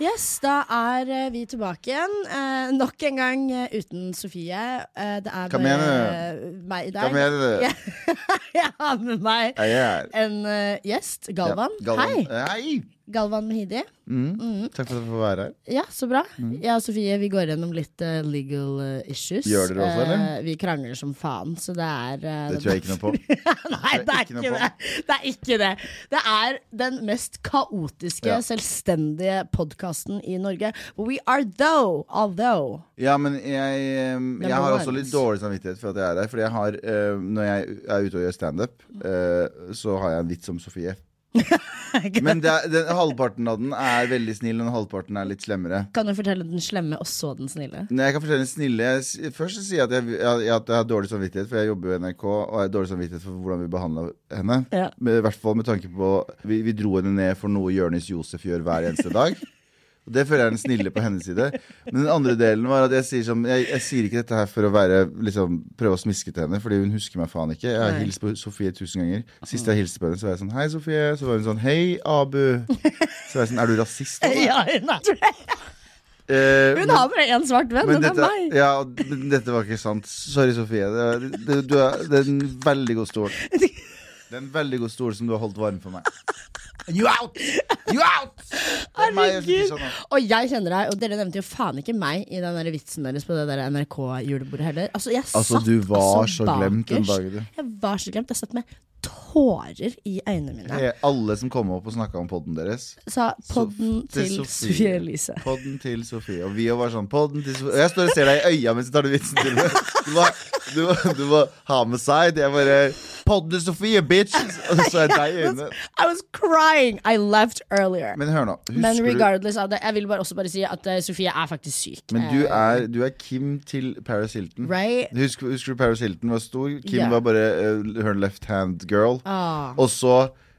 Yes, da er eh, vi tilbake igjen. Eh, nok en gang eh, uten Sofie. Eh, det er Hva bare igjen, eh, meg i dag. Hva mener du. Jeg, jeg har med meg Jeg er her. en eh, gjest. Galvan. Ja, Galvan. Hei! Hei! Galvan Mehidi. Mm. Takk for at du får være her. Ja, så bra. Mm. Jeg og Sofie vi går gjennom litt uh, legal eh, issues. Gjør dere også, eller? Uh, vi krangler som faen, så det er eh, Det tror jeg ikke noe på. Nei, det er ikke det. Det er ikke det. Det er den mest kaotiske, Ja. selvstendige podkasten i Norge. We are though, although. Ja, men jeg, jeg har også litt dårlig samvittighet for at jeg er her. Fordi jeg har, når jeg er ute og gjør standup, uh, så har jeg en vits om Sofie. Men det er, den, halvparten av den er veldig snill, og halvparten er litt slemmere. Kan du fortelle den slemme og så den snille? Nei, jeg kan fortelle den snille jeg Først sier jeg at jeg, jeg, at jeg har dårlig samvittighet, for jeg jobber jo i NRK, og har dårlig samvittighet for hvordan vi behandla henne. Ja. Men I hvert fall med tanke på Vi, vi dro henne ned for noe Jonis Josef gjør hver eneste dag. Og Det føler jeg er den snille på hennes side. Men den andre delen var at jeg sier som, Jeg, jeg sier ikke dette her for å være liksom, prøve å smiske til henne, Fordi hun husker meg faen ikke. Jeg har hilst på Sofie tusen ganger. Sist jeg hilste på henne, så var jeg sånn Hei, Sofie. Så var hun sånn Hei, Abu. Så var jeg sånn Er du rasist? eller?» Ja, nei. Eh, Hun men- har bare én svart venn, og det er meg. ja, men dette var ikke sant. Sorry, Sofie. Det, det, du er, det er en veldig god stol. Det er en veldig god stol som du har holdt varm for meg. You out! You out! Er Herregud. sånn. Og jeg kjenner deg, og dere nevnte jo faen ikke meg i den der vitsen deres på det der NRK-julebordet heller. Altså, jeg Altså, satt du var altså så glemt den dagen, du. Jeg var så glemt. Jeg satt med tårer i øynene mine. Hey, alle som kom opp og snakka om podden deres. Sa podden Så- til Sofie Elise. Podden til Sofie. Og vi var sånn Podden til Sofie. Og jeg står og ser deg i øya mens du tar den vitsen til meg. Du må, du må, du må ha med seg. Jeg bare Podden til Sofie, bitch! Og så er jeg deg i øynene. I was crying! I left earlier. Men hør nå. Men Husker du regardless av det, jeg vil bare også bare si at eh, Sofie er faktisk syk. Men du Eh, er, du er Kim til Paris Hilton. Right? Husker, husker du Paris Hilton var stor? Kim Ja. var bare eh, her left hand girl. Ah. Og så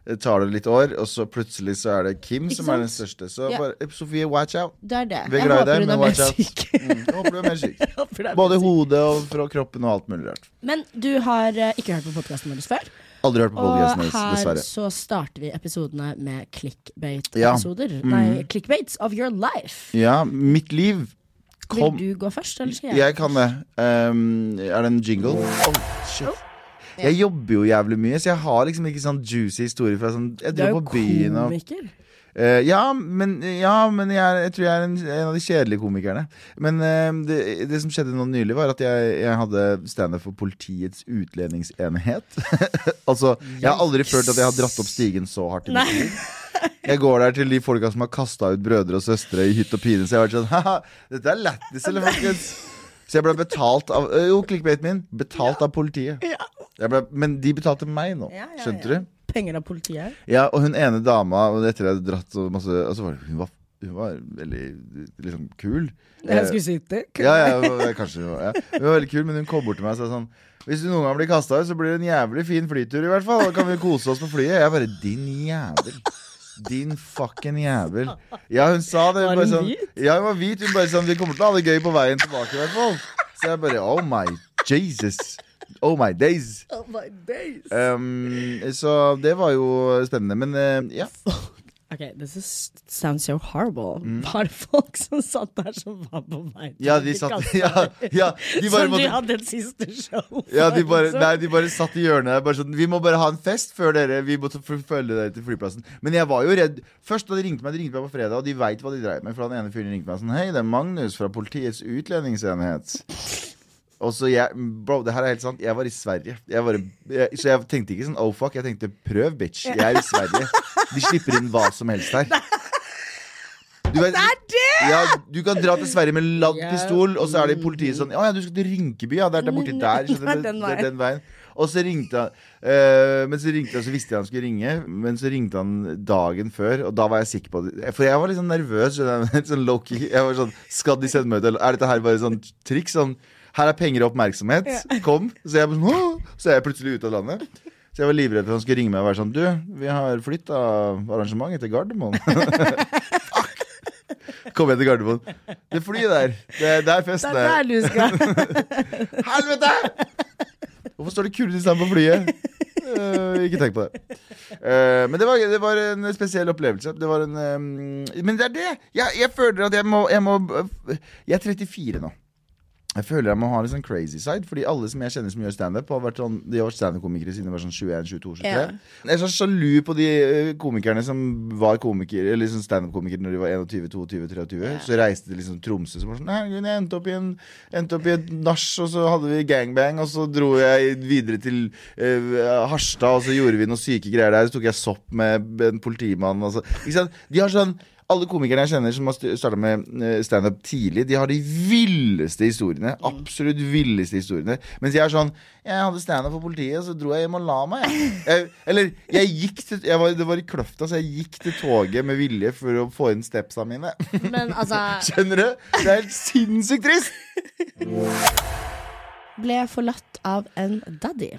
eh, tar det litt år, og så plutselig så er det Kim Ikke som er den største. Så Ja. bare eh, Sofie, watch out. Det er det. Vi er glad i deg, men watch out. Mm, jeg håper du er mer syk. Både syk. hodet og fra kroppen og alt mulig rart. Men du har uh, ikke hørt på podkasten vår før. Aldri hørt på Og podcasten Og her så starter vi episodene med Ja. clickbait-episoder. Mm. Nei, clickbaits of your life. Ja, mitt liv kom Vil du gå først, eller skal jeg? Jeg kan det. Um, er det en jingle? Oh, shit. Jeg jobber jo jævlig mye, så jeg har liksom ikke sånn juicy historie fra sånn Jeg dro på byen og komiker. Eh, ja, men, ja, men jeg, er, jeg tror jeg er en, en av de kjedelige komikerne. Men uh, det, det som skjedde nå nylig, var at jeg, jeg hadde standup for Politiets utlendingsenhet. altså, jeg har aldri følt at jeg har dratt opp stigen så hardt i mitt liv. Jeg går der til de folka som har kasta ut brødre og søstre i hytt og pine. Så jeg har vært sånn Haha, dette er lættis, eller folkens? Så jeg ble betalt av øh, Jo, clickbaiten min. Betalt av politiet. Ja. Ble, men de betalte meg nå. Ja, ja, Skjønte ja. du? Penger av politiet. Ja, og hun ene dama, og etter jeg hadde dratt og masse og så var det, hun, var, hun var veldig liksom kul. Jeg skulle sitte. Ja, ja, kanskje hun var, ja. Hun var veldig kul, men hun kom bort til meg og sa sånn Hvis du noen gang blir kasta ut, så blir det en jævlig fin flytur, i hvert fall. Da kan vi kose oss på flyet. Jeg bare Din jævel. Din fucking jævel. Ja, hun sa det. Var hun sånn, hvit? Ja, hun var hvit. Hun bare sånn Vi kommer til å ha det gøy på veien tilbake, i hvert fall. Så jeg bare Oh my Jesus. Oh my days. Oh my days. Um, så det var jo spennende. Men uh, ja. Ok, this is, sounds so horrible. Var det folk som satt der som var på vei til Mm. Ja, de satt ja, ja, de bare Som de hadde et siste show for, ja, de bare, liksom. nei, de bare satt i hjørnet der. Sånn, vi må bare ha en fest før dere Vi må følge dere til flyplassen. Men jeg var jo redd. Først da de ringte meg, de ringte meg på fredag, og de veit hva de dreier med. For han ene fyren ringte meg sånn Hei, det er Magnus fra Politiets utlendingsenhet. Og så jeg, Bro, det her er helt sant. Jeg var i Sverige. Jeg var, jeg, så jeg tenkte ikke sånn oh fuck. Jeg tenkte prøv, bitch. Jeg er i Sverige. De slipper inn hva som helst her. Du vet, Det er det! ja, du kan dra til Sverige med ladd pistol, og så er det politiet sånn Å ja, du skal til Rinkeby, ja. Det er der borti der. Det er den Det er veien. den veien. Og så ringte han øh, Men så ringte han, så visste jeg han skulle ringe, men så ringte han dagen før, og da var jeg sikker på det. For jeg var litt sånn nervøs. sånn low-key. Jeg var sånn Skal de sende meg ut, eller er dette her bare sånn triks? Sånn Her er penger og oppmerksomhet. Kom. Så jeg, så er jeg plutselig ute av landet. Så jeg var livredd for at han skulle ringe meg og være sånn Du, vi har flytta arrangementet til Gardermoen. Fuck! Kom igjen til Gardermoen. Det flyet der. Det, det er Det er der der. du skal. Helvete! Hvorfor står det Kurdistan på flyet? Uh, ikke tenk på det. Uh, men det var, det var en spesiell opplevelse. Det var en um, Men det er det! Jeg, jeg føler at jeg må, jeg må Jeg er 34 nå. Jeg føler jeg må ha litt sånn crazy side, Fordi alle som jeg kjenner som gjør standup, har vært sånn, de har vært standup-komikere siden de var sånn 21, 22, 23. Ja. Jeg er så sjalu på de eh, komikerne som var komikere Eller liksom standup-komikere når de var 21, 22, 23. Ja. Så reiste de liksom Tromsø som var sånn Herregud, jeg endte opp i en Endte opp i et nach, og så hadde vi gangbang, og så dro jeg videre til uh, Harstad, og så gjorde vi noen syke greier der. Så tok jeg sopp med en politimann. Og så, ikke sant? De har sånn alle komikerne jeg kjenner som har starta med eh, standup tidlig, de har de villeste historiene. Absolutt villeste historiene. Mens jeg er sånn Jeg hadde standup for politiet, så dro jeg hjem og la meg. Jeg. Jeg, eller jeg gikk til jeg var, Det var i Kløfta, så jeg gikk til toget med vilje for å få inn stepsa mine. Men altså Skjønner du? Det er helt sinnssykt trist! Ble forlatt av en daddy.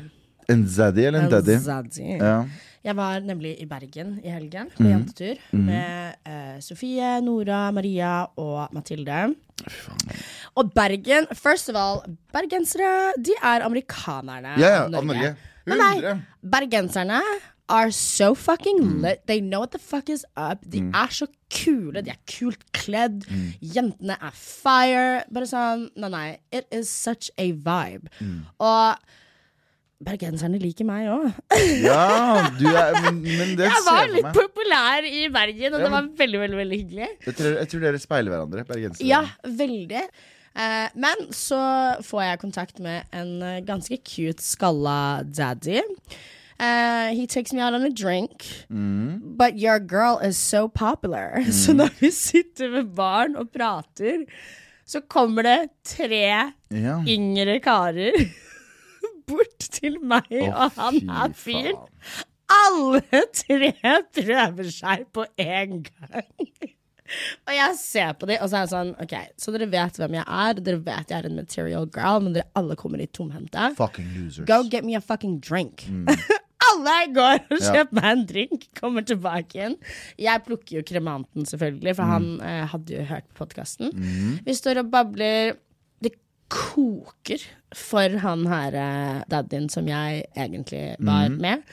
En zaddy eller en daddy? zaddy. Ja. Jeg var nemlig i Bergen i helgen på på jentetur med uh, Sofie, Nora, Maria og Mathilde. Og Bergen, first of all, bergensere, de er amerikanerne Ja, ja, av Norge. Men nei, bergenserne are so fucking Mm. lit. They know what the fuck is up. De er så kule. De er kult kledd. Mm. Jentene er fire. Bare sånn Nei, nei. It is such a vibe. Mm. Og bergenserne liker meg òg. Ja, du er Men, men det Jeg var litt meg. populær i Bergen, og Ja, det var veldig, veldig veldig hyggelig. Jeg tror, jeg tror dere speiler hverandre, bergensere. Ja, veldig. Eh, men så får jeg kontakt med en eh, ganske cute skalla daddy. Uh, he takes me out on a drink. But your girl is so popular. Så når vi sitter ved baren og prater, så kommer det tre Ja. yngre karer bort til meg oh, og han her er fyren. Alle tre prøver seg på én gang. Og jeg ser på dem, og så er jeg sånn OK, så dere vet hvem jeg er. Dere vet jeg er en material girl, men dere alle kommer litt tomhendte. Fucking losers. Go get me a fucking drink. alle går og Ja. kjøper meg en drink, kommer tilbake igjen. Jeg plukker jo kremanten, selvfølgelig, for han eh, hadde jo hørt på podkasten. Vi står og babler. Koker for han her eh, daddyen som jeg egentlig var med.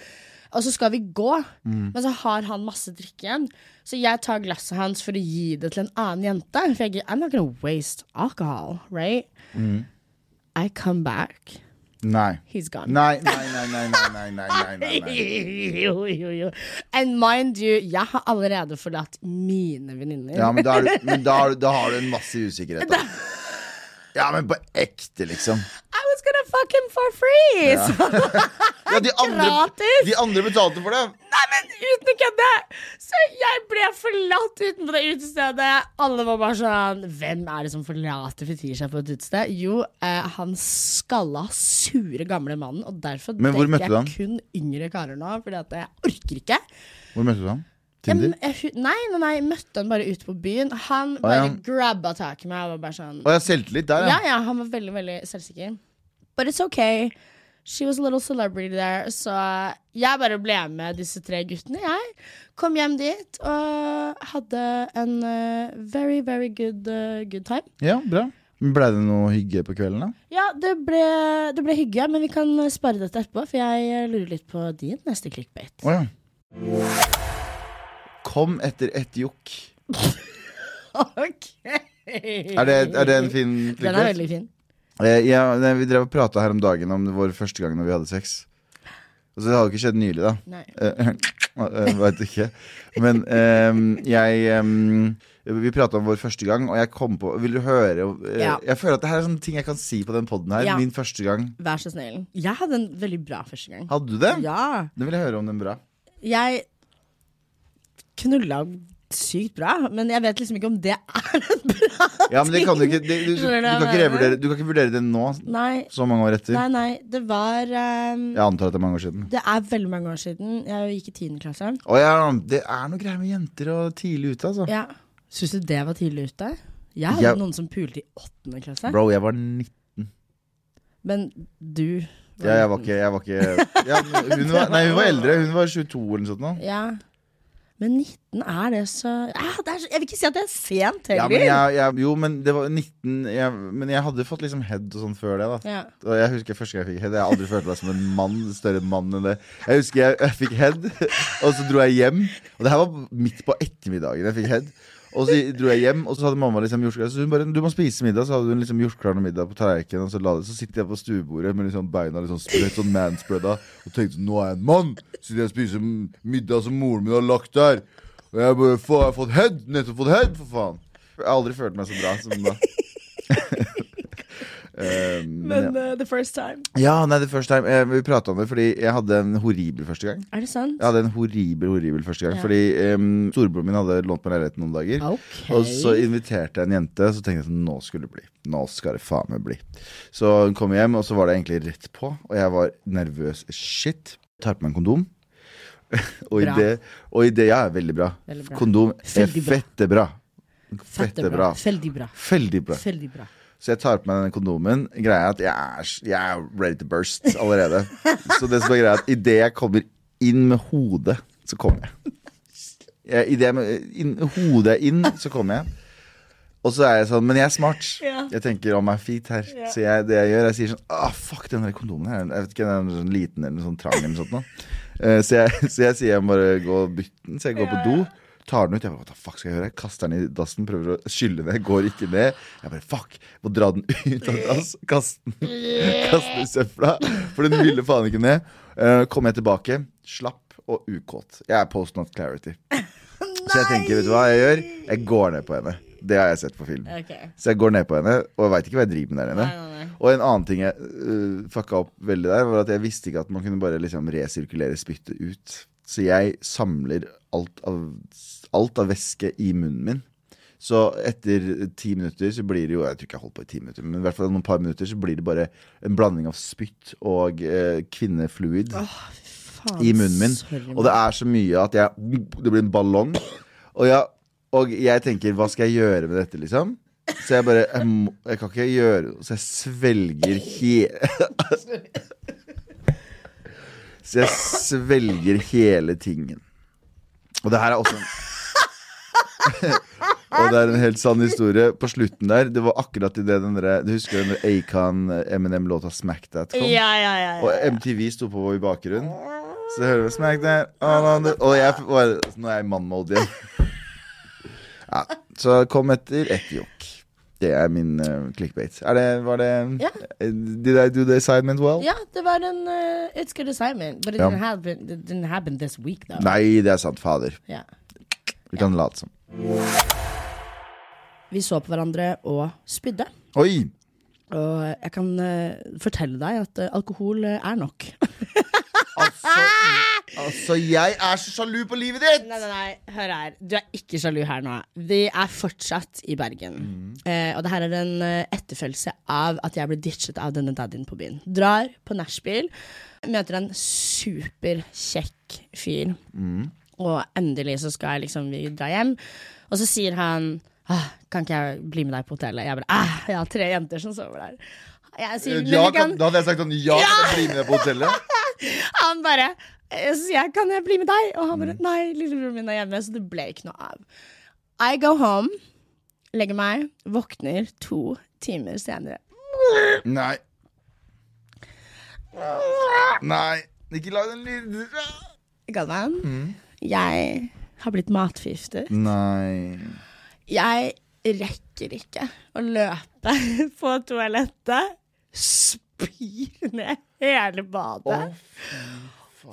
Og så skal vi gå, men så har han masse drikke igjen. Så jeg tar glasset hans for å gi det til en annen jente. For jeg I'm not gonna waste alcohol, right? I come back. Nei. He's gone. Nei, nei, nei, nei, nei, nei, nei, nei. Jo, jo, jo. And mind you, jeg har allerede forlatt mine venninner. Ja, men da, du, men da, da har du en masse usikkerhet. Da. Ja, men på ekte, liksom. I was gonna fuck him for free! Ja. Ja, de andre, Gratis! de andre betalte for det. nei, men uten å kødde! Så jeg ble forlatt utenpå det utestedet. Alle var bare sånn Hvem er det som forlater Fetisha på et utested? Jo, eh, han skalla, sure gamle mannen. Og derfor Men hvor du jeg kun yngre karer nå. Fordi at jeg orker ikke. Hvor møtte du ham? Tinder? jeg, nei, nei, nei, jeg møtte han bare ute på byen. Han bare ja. grabba tak i meg og var bare sånn Og jeg har selvtillit der, Ja, ja. ja, han var veldig, veldig selvsikker. But it's okay. She was a little celebrity there. Så jeg bare ble med disse tre guttene. Jeg kom hjem dit og hadde en uh, very, very good, uh, good time. Ja, bra. Men Ble det noe hygge på kvelden, da? Ja, det ble, det ble hygge, men vi kan eh, spare dette etterpå, for jeg eh, lurer litt på din neste clickbait. Oh, ja. Kom etter ett jokk. ok. Er det, er det en fin Den er veldig fin. Eh, ja, nei, vi drev og prata her om dagen om vår første gang når vi hadde sex. Og så det hadde jo ikke skjedd nylig, da. Nei. Eh, eh, Veit ikke. Men ehm, jeg ehm, Vi prata om vår første gang, og jeg kom på Vil du høre eh, Ja. Jeg føler at det her er sånne ting jeg kan si på den poden her. Ja. Min første gang. Vær så snill. Jeg hadde en veldig bra første gang. Hadde du det? Ja. Nå vil jeg høre om den bra. Jeg knulla sykt bra, men jeg vet liksom ikke om det er en bra ting. Ja, men det kan du ikke det, du, du, kan ikke revurdere, du kan ikke vurdere det nå, Nei, så mange år etter. nei, nei. Det var um, Jeg antar at det er mange år siden. Det er veldig mange år siden. Jeg gikk i tiende klasse. Å ja, det er noe greier med jenter og tidlig ute, altså. Ja. Syns du det var tidlig ute? Jeg hadde jeg, noen som pulte i åttende klasse. Bro, jeg var 19. Men du var Ja, jeg var ikke, jeg var ikke ja, hun, var, Nei, hun var eldre. Hun var 22 eller noe sånt. nå. Ja. Men 19 er det så ja, det er, så- Jeg vil ikke si at det er sent Ja, heller. men jeg, jeg, jo, men det var 19 jeg, Men jeg hadde fått liksom head og sånn før det, da. Ja. Og jeg husker første gang jeg fikk head. Jeg har aldri følt meg som en mann, større mann enn det. Jeg husker jeg fikk head, og så dro jeg hjem. Og det her var midt på ettermiddagen jeg fikk head. Og så dro jeg hjem, og så hadde mamma liksom jordskjelv. Så hun bare 'Du må spise middag', så hadde hun liksom jordskjelv middag på tallerkenen. Og så, la det, så sitter jeg på stuebordet med liksom beina litt sånn spredt, sånn manspreada, og tenkte 'Nå er jeg en mann'. Sitter jeg og spiser middag som moren min har lagt der. Og jeg bare 'Faen, jeg har fått head'. Nettopp fått head, for faen. Jeg har aldri følt meg så bra som da. Eh, men, uh, the first time. ja. nei, the first time eh, Vi prata om det fordi jeg hadde en horribel første gang. Er det sant? Jeg hadde en horribel, horribel første gang Ja. Fordi um, storebroren min hadde lånt meg leiligheten noen dager. Ok. Og så inviterte jeg en jente, så tenkte jeg sånn Nå skulle det bli. Nå skal det faen meg bli. Så hun kom hjem, og så var det egentlig rett på. Og jeg var nervøs shit. Tar på meg en kondom. og, i Bra. det, og i det Ja, veldig bra. Veldig bra. Kondom er bra. fette bra. Fette bra. Veldig bra. Veldig bra. Veldig bra. Så jeg tar på meg denne kondomen. Greia er at jeg er, jeg er ready to burst allerede. Så det som er greia er at idet jeg kommer inn med hodet, så kommer jeg. jeg i det med inn, hodet er inn, så kommer jeg. Og så er jeg sånn, men jeg er smart. Ja. Jeg tenker om meg feet her. Ja. Så jeg, det jeg gjør, jeg sier sånn ah, fuck, den der kondomen her. Jeg vet ikke, den er sånn liten eller sånn trang eller noe sånt. Eh, Så, jeg, så jeg sier jeg må bare gå og bytte den. Så jeg går Ja, på do. Tar den ut. Jeg bare, the fuck skal jeg gjøre? Jeg kaster den i dassen, prøver å skylle ned. Går ikke ned. Jeg bare fuck, må dra den ut av dass. Kaste den Kaste den i søpla. For den ville faen ikke ned. Uh, Kommer jeg tilbake, slapp og ukåt. Jeg er post not clarity. Så jeg tenker, vet du hva jeg gjør? Jeg går ned på henne. Det har jeg sett på film. Okay. Så jeg går ned på henne, og jeg veit ikke hva jeg driver med der nei, nei. Og en annen ting jeg uh, fucka opp veldig der, var at jeg visste ikke at man kunne bare liksom resirkulere spyttet ut. Så jeg samler alt av, alt av væske i munnen min. Så etter ti minutter så blir det jo Jeg tror ikke jeg holdt på i ti minutter, men i hvert fall noen par minutter så blir det bare en blanding av spytt og eh, kvinnefluid Faen, i munnen min. sorry, Og det er så mye at jeg Det blir en ballong. Og, jeg, og jeg tenker, hva skal jeg gjøre med dette, liksom? Så jeg bare Jeg, jeg kan ikke gjøre Så jeg svelger he... Så jeg svelger hele tingen. Og det her er også en Og det er en helt sann historie. På slutten der, det var akkurat idet det den der, Du husker den Acon Eminem-låta 'Smack That' kom? Ja, ja, ja. Og MTV sto på i bakgrunnen. Så hører vi Smack That all on the-" Og jeg var, nå er jeg mann-mode igjen. Ja, så kom etter ett jokk. Det er min uh, clickbait. Er det, var det Ja. Did I do the assignment well? Ja, det var en uh, It's good assignment, but it, Ja. didn't, happen, it didn't happen this week, though. Nei, det er sant, fader. Ja. Vi kan late som. Vi så på hverandre og spydde. Oi! Og jeg kan uh, fortelle deg at eh, alkohol eh, er nok. Altså, altså, jeg er så sjalu på livet ditt! Nei, nei, nei, hør her. Du er ikke sjalu her nå. Vi er fortsatt i Bergen. Eh, og det her er en eh, etterfølgelse av at jeg ble ditchet av denne daddyen på byen. Drar på nachspiel, møter en superkjekk fyr. Og endelig så skal jeg liksom vi dra hjem. Og så sier han ah, Kan ikke jeg bli med deg på hotellet? Jeg bare ah, Jeg har tre jenter som sover der. Jeg sier, Ja, kan, da hadde jeg sagt sånn Ja, jeg bli med deg på hotellet? han bare eh, jeg, kan jeg bli med deg? Og han bare, nei, lillebroren min er hjemme Så det ble ikke noe av I go home Legger meg, våkner to timer senere Nei. Nei. Ikke lag den lyden. Galvan, Mm. jeg har blitt matforgiftet Nei. Jeg rekker ikke å løpe på toalettet Spyr ned hele badet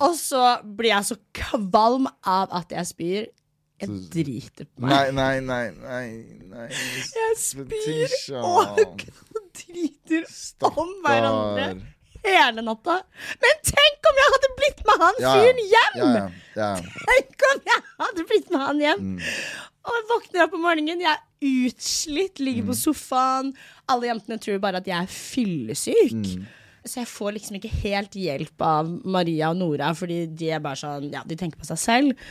Og så blir jeg så kvalm av at jeg spyr Jeg driter på meg Nei, nei, nei, nei. Jeg spyr og driter om hverandre hele natta. Men tenk om jeg hadde blitt med han Ja, fyren ja, hjem! ja, ja. Tenk om jeg hadde blitt med han hjem! Mm. Og jeg våkner opp om morgenen, jeg er utslitt, ligger Mm. på sofaen. Alle jentene tror bare at jeg er fyllesyk. Mm. Så jeg får liksom ikke helt hjelp av Maria og Nora, fordi de er bare sånn, ja, de tenker på seg selv.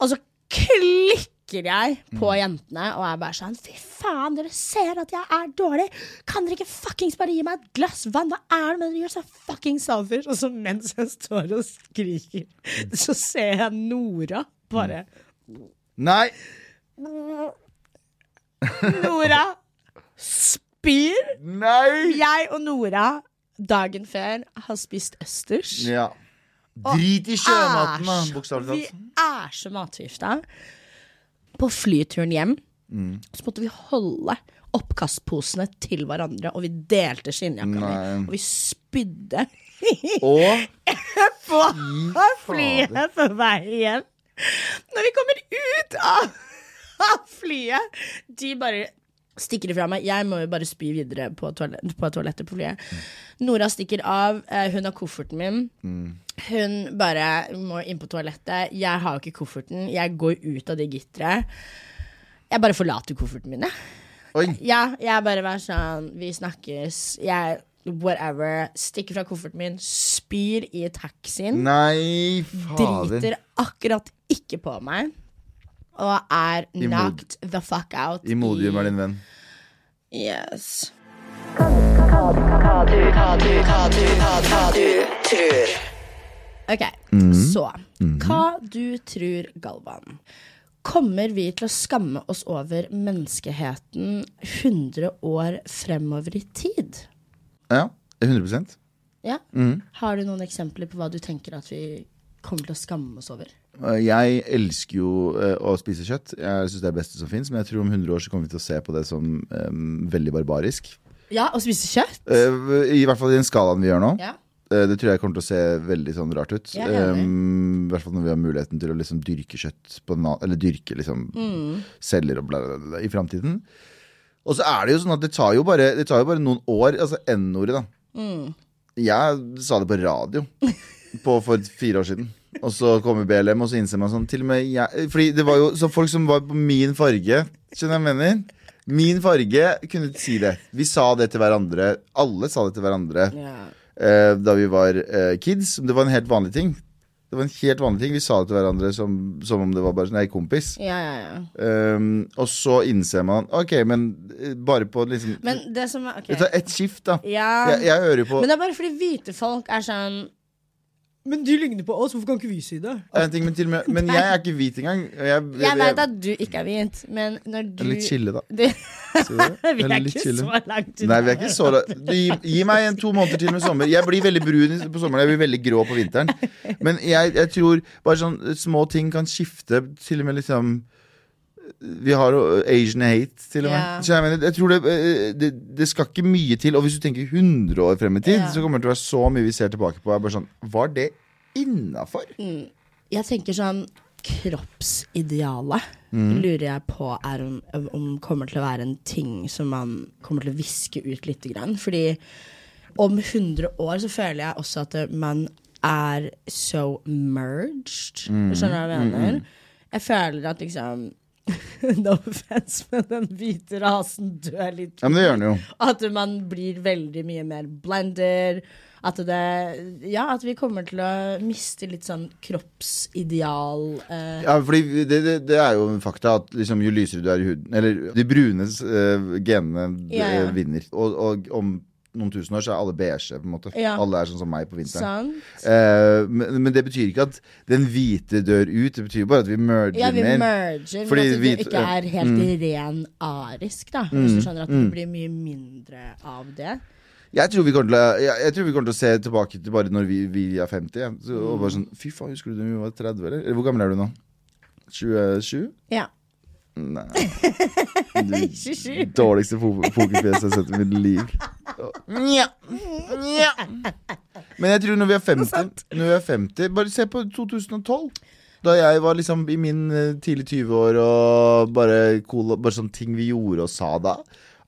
Og så klikker jeg på Mm. jentene og er bare sånn Fy faen, dere ser at jeg er dårlig! Kan dere ikke fuckings bare gi meg et glass vann? Hva er det med dere gjør så fuckings selfish? Og så mens jeg står og skriker, så ser jeg Nora Bare Nei! Nora spyr. Nei! Jeg og Nora dagen før har spist østers. Ja. Drit i sjømaten, da, bokstavelig talt. Vi er så matforgifta. På flyturen hjem Mm. så måtte vi holde oppkastposene til hverandre, og vi delte skinnjakka. Og vi spydde Og på flyet på vei hjem. Når vi kommer ut av, av flyet, de bare stikker ifra meg. Jeg må jo bare spy videre på, toalett, på toalettet på flyet. Nora stikker av. eh, Hun har kofferten min. Hun bare må inn på toalettet. Jeg har jo ikke kofferten. Jeg går ut av det gitteret. Jeg bare forlater kofferten min, jeg. Ja, jeg bare var sånn Vi snakkes. Jeg Whatever. Stikker fra kofferten min, spyr i taxien. Nei, fader. Driter akkurat ikke på meg. Og er knocked the fuck out. Imodium er din venn. Yes. Ok, så Hva du tror, Galvan. Kommer vi til å skamme oss over menneskeheten 100 år fremover i tid? Ja, 100% Mm. Har du noen eksempler på hva du tenker at vi kommer til å skamme oss over? Eh, Jeg elsker jo eh, å spise kjøtt. Jeg syns det er det beste som fins. Men jeg tror om 100 år så kommer vi til å se på det som um, veldig barbarisk. Ja, å spise kjøtt? Eh, I hvert fall i den skalaen vi gjør nå. Ja. Det tror jeg kommer til å se veldig sånn rart ut. Er. Um, I hvert fall når vi har muligheten til å liksom dyrke kjøtt Eller dyrke liksom Mm. celler og bla, bla, bla, i framtiden. Og så er det jo sånn at det tar jo bare, det tar jo bare noen år. Altså N-ordet, da. Mm. Jeg sa det på radio på, for fire år siden. Og så kommer BLM, og så innser man sånn Til og med jeg Fordi det var jo så folk som var på min farge. Skjønner jeg mener? Min farge kunne si det. Vi sa det til hverandre. Alle sa det til hverandre yeah. eh, da vi var eh, kids. Det var en helt vanlig ting. Det var en helt vanlig ting Vi sa det til hverandre som, som om det var bare sånn ei kompis. Ja, ja, ja. Um, og så innser man Ok, men eh, bare på liksom Men det som er okay. Det tar ett skift, da. Ja. Jeg, jeg hører jo på Men det er bare fordi hvite folk er sånn Men du ligner på oss, hvorfor kan ikke vi si det? en ting, men, til med, men jeg er ikke hvit engang. Jeg, Jeg vet at du ikke er hvit, men når du jeg er litt chille, da. Du vi Jeg er ikke chille. så langt Nei, vi er ikke så langt. Du, gi, gi meg en to måneder til med sommer. Jeg blir veldig brun på sommeren. Jeg blir veldig grå på vinteren. Men jeg, jeg tror bare sånn små ting kan skifte. Til og med liksom Vi har jo Asian hate, til og med. Yeah. Så jeg, mener, jeg tror det, eh, det, det skal ikke mye til. Og hvis du tenker 100 år frem i tid, yeah. så kommer det til å være så mye vi ser tilbake på. Jeg bare sånn, Var det innafor? Jeg tenker sånn Kroppsidealet lurer jeg på er om, om kommer til å være en ting som man kommer til å viske ut lite grann. Fordi om 100 år så føler jeg også at man er so merged. Skjønner du hva jeg mener? Jeg føler at liksom No offense, men den hvite rasen dør litt. Ja, men det gjør den jo. At man blir veldig mye mer blender. At det Ja, at vi kommer til å miste litt sånn kroppsideal eh, Ja, fordi det, det, det er jo en fakta at liksom, jo lysere du er i huden Eller de brune eh, genene Ja, ja. eh, vinner. Og, og om noen tusen år så er alle beige, på en måte. Ja. Alle er sånn som meg på vinteren. Sant? Eh, men, men det betyr ikke at den hvite dør ut. Det betyr bare at vi merger Ja, vi mer. merger, Fordi men at vi- ikke er helt mm. ren arisk, da. Hvis du skjønner at det blir mye mindre av det. Jeg tror, vi kommer til å, jeg, jeg tror vi kommer til å se tilbake til bare når vi, vi er 50. ja. Så, og bare sånn, Fy faen, husker du da vi var 30, eller? eller? Hvor gammel er du nå? 27? Ja. Nei. 27. Dårligste pokerfjeset jeg har sett i mitt liv. Nja. Nja. Men jeg tror når vi er 50, når vi er 50 Bare se på 2012. Da jeg var liksom i min eh, tidlig 20-år og bare, cool, bare sånne ting vi gjorde og sa da.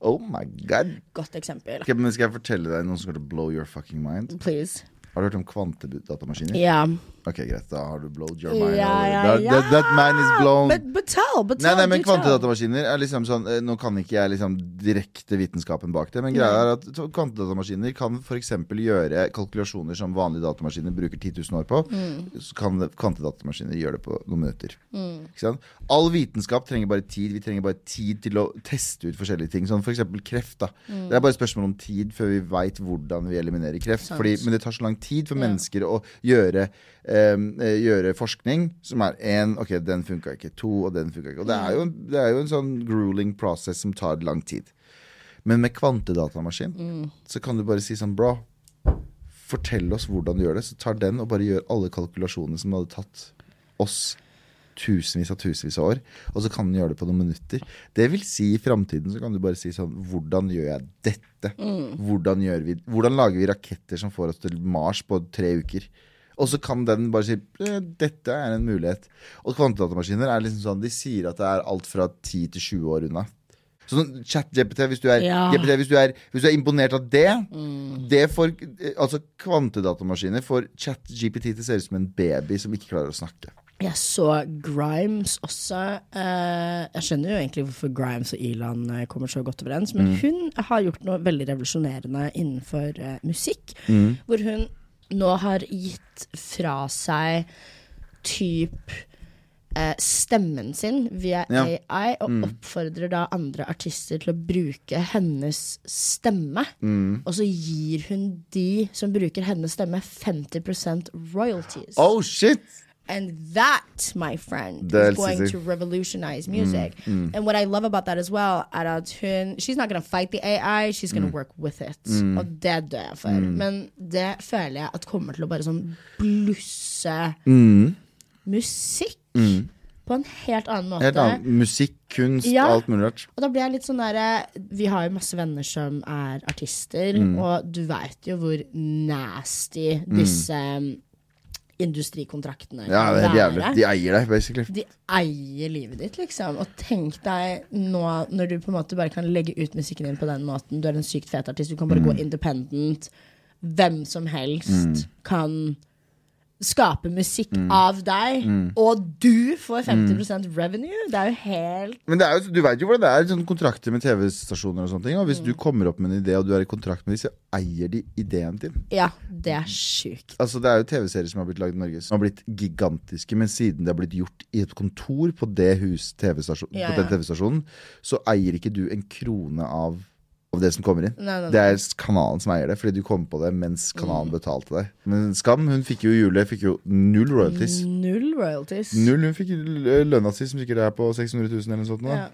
Oh my god. Godt eksempel. Okay, men skal jeg fortelle deg noe som kommer til å blow your fucking mind? Please. Har du hørt om kvantedatamaskiner? Ja. Ok, greit. Da har du blowed your mind. Ja, ja, That, ja. that, that man is blown. But, but tell, but Nei, tell, nei, men. Kvantedatamaskiner er liksom sånn eh, Nå kan ikke jeg liksom direkte vitenskapen bak det, men greia er at kvantedatamaskiner kan f.eks. gjøre kalkulasjoner som vanlige datamaskiner bruker 10 000 år på. Mm. Så kan kvantedatamaskiner gjøre det på noen minutter. Sant? All vitenskap trenger bare tid. Vi trenger bare tid til å teste ut forskjellige ting. Sånn f.eks. kreft. da Mm. Det er bare et spørsmål om tid før vi veit hvordan vi eliminerer kreft. Fordi, men det tar så lang tid for mennesker å gjøre, gjøre forskning som er én Ok, den funka ikke. To, og den funka ikke. Og det er, jo, det er jo en sånn grueling process som tar lang tid. Men med kvantedatamaskin så kan du bare si sånn Bra, fortell oss hvordan du gjør det. Så tar den og bare gjør alle kalkulasjonene som hadde tatt oss tusenvis av tusenvis av år. Og så kan den gjøre det på noen minutter. Det vil si i framtiden så kan du bare si sånn Hvordan gjør jeg dette? Hvordan, gjør vi, hvordan lager vi raketter som får oss til Mars på tre uker? Og så kan den bare si eh, dette er en mulighet. Og kvantedatamaskiner er liksom sånn, de sier at det er alt fra 10 til 20 år unna. Sånn chat-GPT, hvis, du Ja. Hvis, hvis du er imponert av det, det får, eh, Altså kvantedatamaskiner får chat-GPT til å se ut som en baby som ikke klarer å snakke. Jeg så Grimes også. Eh, jeg skjønner jo egentlig hvorfor Grimes og Elon kommer så godt overens, men hun har gjort noe veldig revolusjonerende innenfor musikk. Hvor hun nå har gitt fra seg typ eh, stemmen sin via Ja. AI, og oppfordrer da andre artister til å bruke hennes stemme. Og så gir hun de som bruker hennes stemme, 50% royalties. Oh shit! And that, my friend, is going to revolutionize music. And what I love about that as well, hun She's not going to fight the AI, she's going to mm. work with it. Og det dør jeg for. Men det føler jeg at kommer til å bare sånn blusse musikk på en helt annen måte. Helt annen. Musikk, kunst, Ja. alt mulig rart. Og da blir jeg litt sånn derre Vi har jo masse venner som er artister, og du veit jo hvor nasty disse um, industrikontraktene Ja, det er jævlig. De eier deg, basically. De eier livet ditt, liksom. Og tenk deg nå når du på en måte bare kan legge ut musikken din på den måten. Du er en sykt fet artist, du kan bare gå independent. Hvem som helst kan skape musikk av deg, og du får 50% revenue. Det er jo helt Men det er jo, du vet jo hvordan det er, sånn kontrakter med TV-stasjoner og sånne ting. Og hvis du kommer opp med en idé, og du er i kontrakt med dem, så eier de ideen din. Ja, det er sjukt. Altså Det er jo TV-serier som har blitt lagd i Norge, som har blitt gigantiske. Men siden det har blitt gjort i et kontor på det hus, TV-stasjon, Ja, på den. TV-stasjonen, så eier ikke du en krone av, av det som kommer inn. Nei, nei, nei. Det er kanalen som eier det, fordi du kom på det mens kanalen Mm. betalte deg. Men Skam hun fikk jo Julie fikk jo null royalties. Null royalties. Null, Hun fikk lønna si, som sikkert er på 600 000 eller noe sånt. Ja.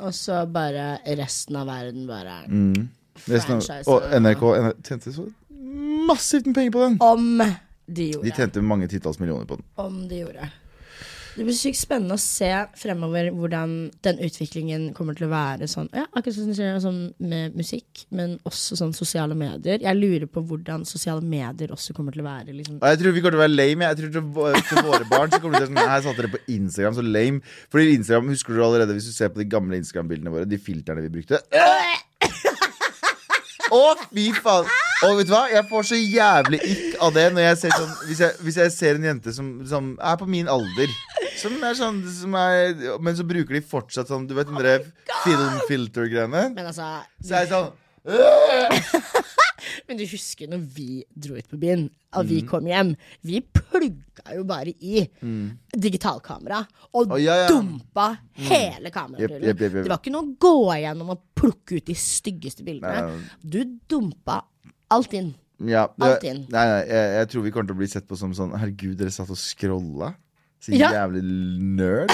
Og så bare resten av verden bare Mm. Av, og NRK NRK tjente så massivt med penger på den. Om de gjorde. De tjente mange titalls millioner på den. Om de gjorde. Det blir sykt spennende å se fremover hvordan den utviklingen kommer til å være sånn, ja, akkurat som du sånn med musikk, men også sånn sosiale medier. Jeg lurer på hvordan sosiale medier også kommer til å være. Liksom. Jeg tror vi kommer til å være lame. Jeg tror til, våre barn så kommer til å være sånn Her satte dere på Instagram, så lame. Fordi Instagram, husker du allerede Hvis du ser på de gamle Instagram-bildene våre, de filterne vi brukte Å, fy faen! Og vet du hva? Jeg får så jævlig ikk av det jeg sånn Hvis jeg, hvis jeg ser en jente som, som er på min alder, som er sånn som er, Men så bruker de fortsatt sånn Du vet den der filmfilter-greiene? Men altså, Så er det sånn men du husker når vi dro ut på byen, og Mm. vi kom hjem. Vi plugga jo bare i digitalkamera og Å, ja, ja. dumpa hele Jepp, kamerarullen. jepp, jepp, jepp. Det var ikke noe å gå igjennom og plukke ut de styggeste bildene. Nei, Du dumpa alt inn. Ja, det, Alt inn. Nei, nei, jeg, jeg tror vi kommer til å bli sett på som sånn Herregud, dere satt og scrolla. Så Ja. jævlig nerd.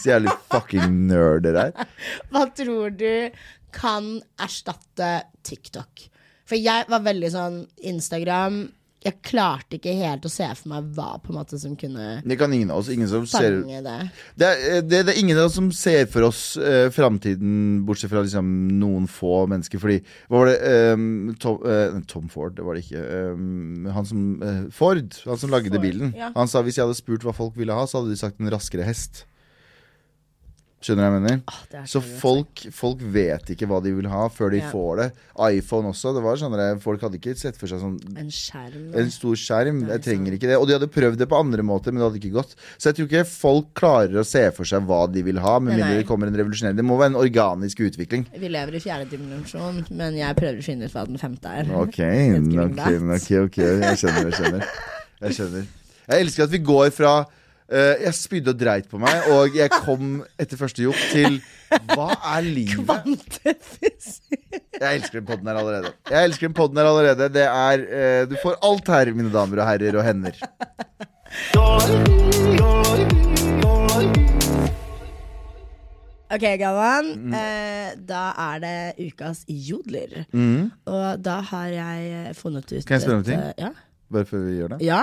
Så jævlig fucking nerd det er. Hva tror du kan erstatte TikTok? For jeg var veldig sånn Instagram Jeg klarte ikke helt å se for meg hva på en måte som kunne Det kan ingen av oss. Ingen som ser det. det er, eh, det, det er ingen av oss som ser for oss eh, framtiden, bortsett fra liksom, noen få mennesker. Fordi Hva var det um, Tom, uh, Tom Ford, det var det ikke. Um, han som uh, Ford, han som lagde Ford, bilen. ja. Han sa hvis jeg hadde spurt hva folk ville ha, så hadde de sagt en raskere hest. Skjønner du hva jeg mener? Åh, det er Så så folk, folk vet ikke hva de vil ha før de Ja. får det. iPhone også. det var sånn der, Folk hadde ikke sett for seg sånn En skjerm. en stor skjerm. Jeg trenger ikke det. Og de hadde prøvd det på andre måter, men det hadde ikke gått. Så jeg tror ikke folk klarer å se for seg hva de vil ha, med Nei, mindre det kommer en revolusjonerende. Det må være en organisk utvikling. Vi lever i fjerde dimensjon, men jeg prøver å finne ut hva den femte er. Ok, ok, ok, ok Jeg skjønner, jeg skjønner. Jeg skjønner Jeg elsker at vi går fra jeg spydde og dreit på meg, og jeg kom etter første jobb til Hva er livet? Kvantefysikk. Jeg elsker den podden her allerede. Jeg elsker den podden her allerede Det er eh, Du får alt her, mine damer og herrer og hender. Ok, Galvan. Mm. Eh, da er det ukas jodler. Mm. Og da har jeg eh, funnet ut Kan jeg spørre om et, ting? eh, Ja. Bare før vi gjør det. ja.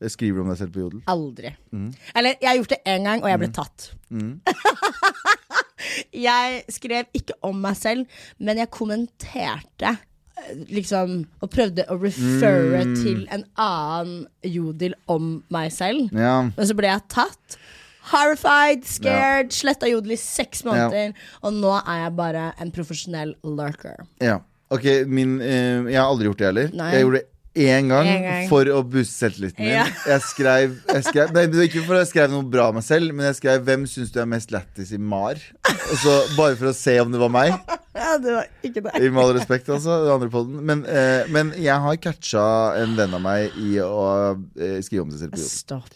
Jeg du om deg selv på Jodel. Aldri. Mm. Eller, jeg har gjort det én gang, og jeg ble tatt. jeg skrev ikke om meg selv, men jeg kommenterte. eh, Liksom, og prøvde å referre Mm. til en annen jodel om meg selv. Ja. Men så ble jeg tatt. Horrified, scared, sletta jodel i seks måneder. Og nå er jeg bare en profesjonell lurker. ja. Ok, min eh, Jeg har aldri gjort det heller. Nei. Jeg gjorde det én gang, gang. for å booste selvtilliten min. Ja. Jeg skrev, jeg skrev Nei, det var ikke for å skrev noe bra om meg selv, men jeg skrev 'Hvem syns du er mest lættis i MAR?' Så Bare for å se om det var meg. Ja, det var ikke det. I med all respekt, altså. Den andre podden. Men, eh, men jeg har catcha en venn av meg i å eh, skrive om seg selv på jobb. Stopp.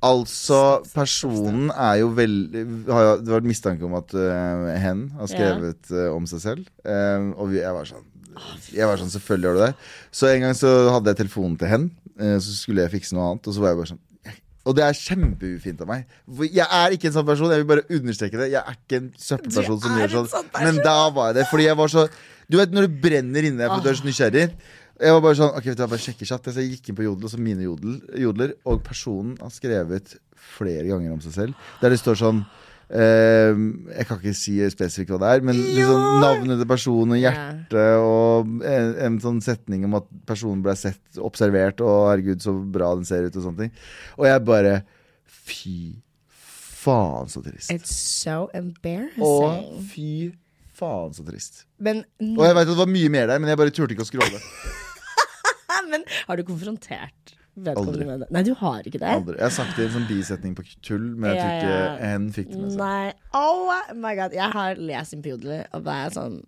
Altså, personen er jo veldig har jo, Det var mistanke om at uh, hen har skrevet uh, om seg selv. Eh, og vi, jeg var sånn Jeg var sånn, Selvfølgelig gjør du det. Så en gang så hadde jeg telefonen til hen, eh, så skulle jeg fikse noe annet, og så var jeg bare sånn og det er kjempeufint av meg. For Jeg er ikke en sånn person. Jeg vil bare understreke det. Jeg er ikke en søppelperson som gjør sånn. sånn. Men da var jeg det. Fordi jeg var så Du vet når det brenner inne for du er så nysgjerrig. Jeg var bare sånn Ok, vet du, jeg bare sjekker chat. Så jeg gikk inn på Jodel, så mine jodler, og personen har skrevet flere ganger om seg selv. Der det står sånn eh, Jeg kan ikke si spesifikt hva det er, men liksom navnet til personen og hjertet og en, en sånn setning om at personen ble sett, observert, og herregud, så bra den ser ut, og sånne ting. Og jeg bare Fy faen, så trist. It's so embarrassing. Og fy faen, så trist. Men, Og jeg vet at det var mye mer der, men jeg bare turte ikke å skråle men har du konfrontert Aldri. med det? Nei, du har ikke det? Aldri. Jeg har sagt det i en sånn bisetning på tull, men jeg tror Ja, ikke ja. hen fikk det med seg. Nei. Oh my god. Jeg har lest en Pjodler, og da er sånn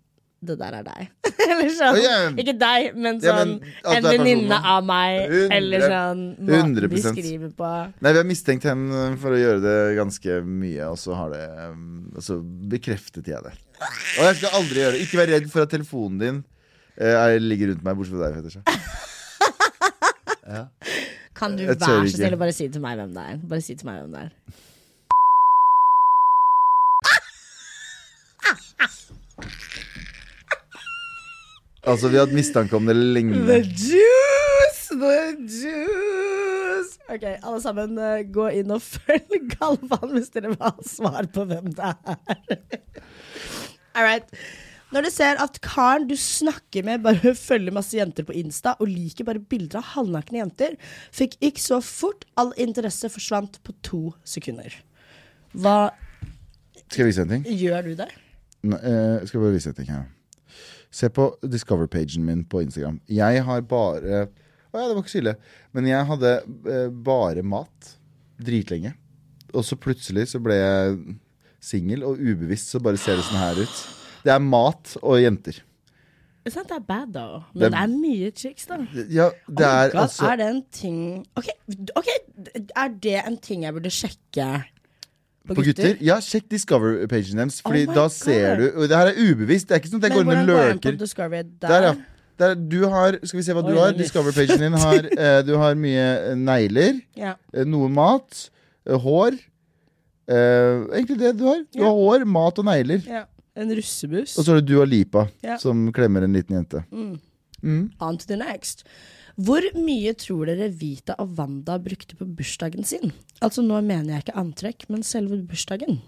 Det der er deg. eller sånn. Oh, yeah. Ikke deg, men Ja, sånn men en det er venninne av meg. 100 eller sånn måten de 100%. skriver på. Nei, vi har mistenkt henne for å gjøre det ganske mye, og så har det Og så bekreftet jeg det. Og jeg skal aldri gjøre det. Ikke vær redd for at telefonen din eh, er- ligger rundt meg, bortsett fra deg, Fetisha. Kan du være så snill og bare si til meg hvem det er? Bare si til meg hvem det er. Altså, vi har hatt mistanke om det lenge. The juice! The juice! Ok, alle sammen, eh, gå inn og følg Galvan hvis dere vil ha svar på hvem det er. All right. Når du ser at karen du snakker med, bare følger masse jenter på Insta og liker bare bilder av halvnakne jenter, fikk ikke så fort all interesse forsvant på to sekunder. Hva Skal jeg vise en ting? gjør du det? Nei, jeg skal bare vise en ting her. Se på Discover-pagen min på Instagram. Jeg har bare Å ja, det var ikke så ille. Men jeg hadde eh, bare mat dritlenge. Og så plutselig så ble jeg singel, og ubevisst så bare ser det sånn her ut. Det er mat og jenter. Det er sant det er bad, da. Men Det- det, er mye chicks, da. Ja, det Oh er God, altså Er det en ting Ok, ok, er det en ting jeg burde sjekke på, På gutter? Ja, sjekk Discover-pagen deres. Fordi Oh da God. ser du og Det her er ubevisst. Det er ikke sånn at jeg går inn og løker. der? Der, ja. Der, du har Skal vi se hva du Oi, har. er Discover-pagen din har eh, Du har mye eh, negler. Ja. Eh, Noe mat. eh, Hår. Eh, egentlig det du har. Du Ja. har hår, mat og negler. ja. En russebuss. Og så er du Dua Lipa, Ja. som klemmer en liten jente. On to the next. Hvor mye tror dere Vita og Wanda brukte på bursdagen sin? Altså Nå mener jeg ikke antrekk, men selve bursdagen.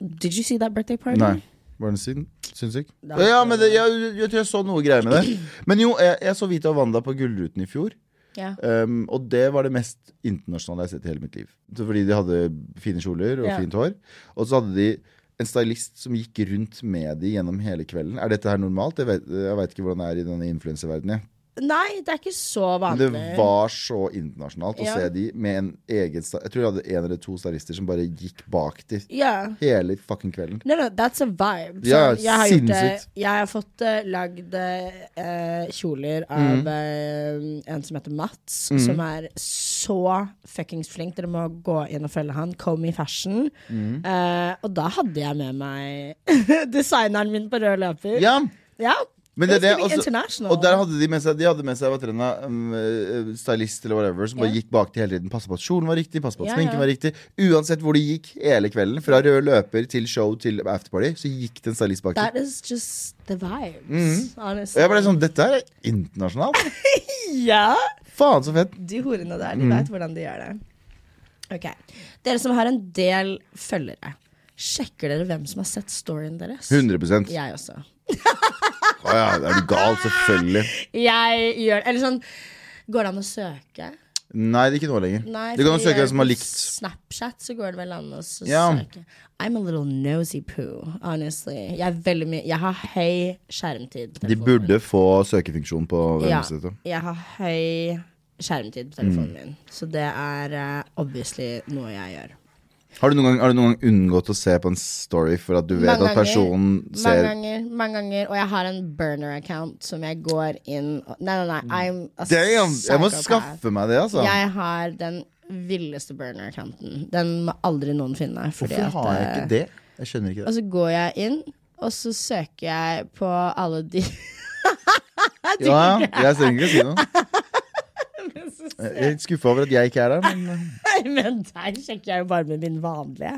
Did you see that birthday party? Nei. Var den sin sinnssyk? Ja, men det, jeg, jeg tror jeg så noe greier med det. Men jo, jeg, jeg så Vita og Wanda på Gullruten i fjor. Ja. Um, og det var det mest internasjonale jeg har sett i hele mitt liv. Så fordi de hadde fine kjoler og Ja. fint hår. Og så hadde de en stylist som gikk rundt med de gjennom hele kvelden. Er dette her normalt? Jeg vet, jeg vet ikke hvordan det er i denne influenseverdenen. Nei, det er ikke så Men vanlig. det var så internasjonalt å se de med en egen Jeg tror jeg hadde en eller to stylister som bare gikk bak de Ja. hele fucking kvelden. No, no, that's a vibe. Så Ja, jeg, har gjort jeg har fått uh, lagd uh, kjoler av Mm. uh, en som heter Mats, Mm. som er så fuckings flink. Dere må gå inn og følge han. Comey Fashion. Mm. Uh, og da hadde jeg med meg designeren min på rød løper. Ja, Ja. Men det det. Også- og der hadde de med seg, de hadde med seg um, eh, stylist eller whatever, som bare gikk bak til hele tiden. Passa på at kjolen var riktig, passa på at yeah, sminken yeah. var riktig. Uansett hvor de gikk hele kvelden, fra rød løper til show til afterparty, så gikk det en stylist bak That is just the vibes, mm -hmm. honestly. jeg ble sånn, dette er internasjonalt. Ja. Faen så fett. De horene der, de Mm. vet hvordan de gjør det. Ok, Dere som har en del følgere, sjekker dere hvem som har sett storyen deres? 100% Jeg også. Å ja, er du gal? Selvfølgelig. Jeg gjør Eller sånn Går det an å søke? Nei, det er ikke noe lenger. Nei, du kan søke hvem som har likt. Snapchat så går det vel an å Ja. søke. I'm a little nosy poo, honestly. Jeg, er veldig mye, jeg har høy skjermtid. på De burde få søkefunksjon på ja. Jeg har høy skjermtid på telefonen Mm. min, så det er eh, obviously noe jeg gjør. Har du, gang, har du noen gang unngått å se på en story for at du vet ganger, at personen Mange ser ganger, mange ganger. Og jeg har en burner-account som jeg går inn og, Nei, nei, nei. I'm a. Damn! Jeg må skaffe meg det, altså. Jeg har den villeste burner-accounten. Den må aldri noen finne. Hvorfor har jeg eh, ikke det? Jeg skjønner ikke Og så går jeg inn, og så søker jeg på alle de Ja, jeg trenger ikke å si noe. Jeg er litt skuffa over at jeg ikke er der, men eh, Nei, men der sjekker jeg jo bare med min vanlige.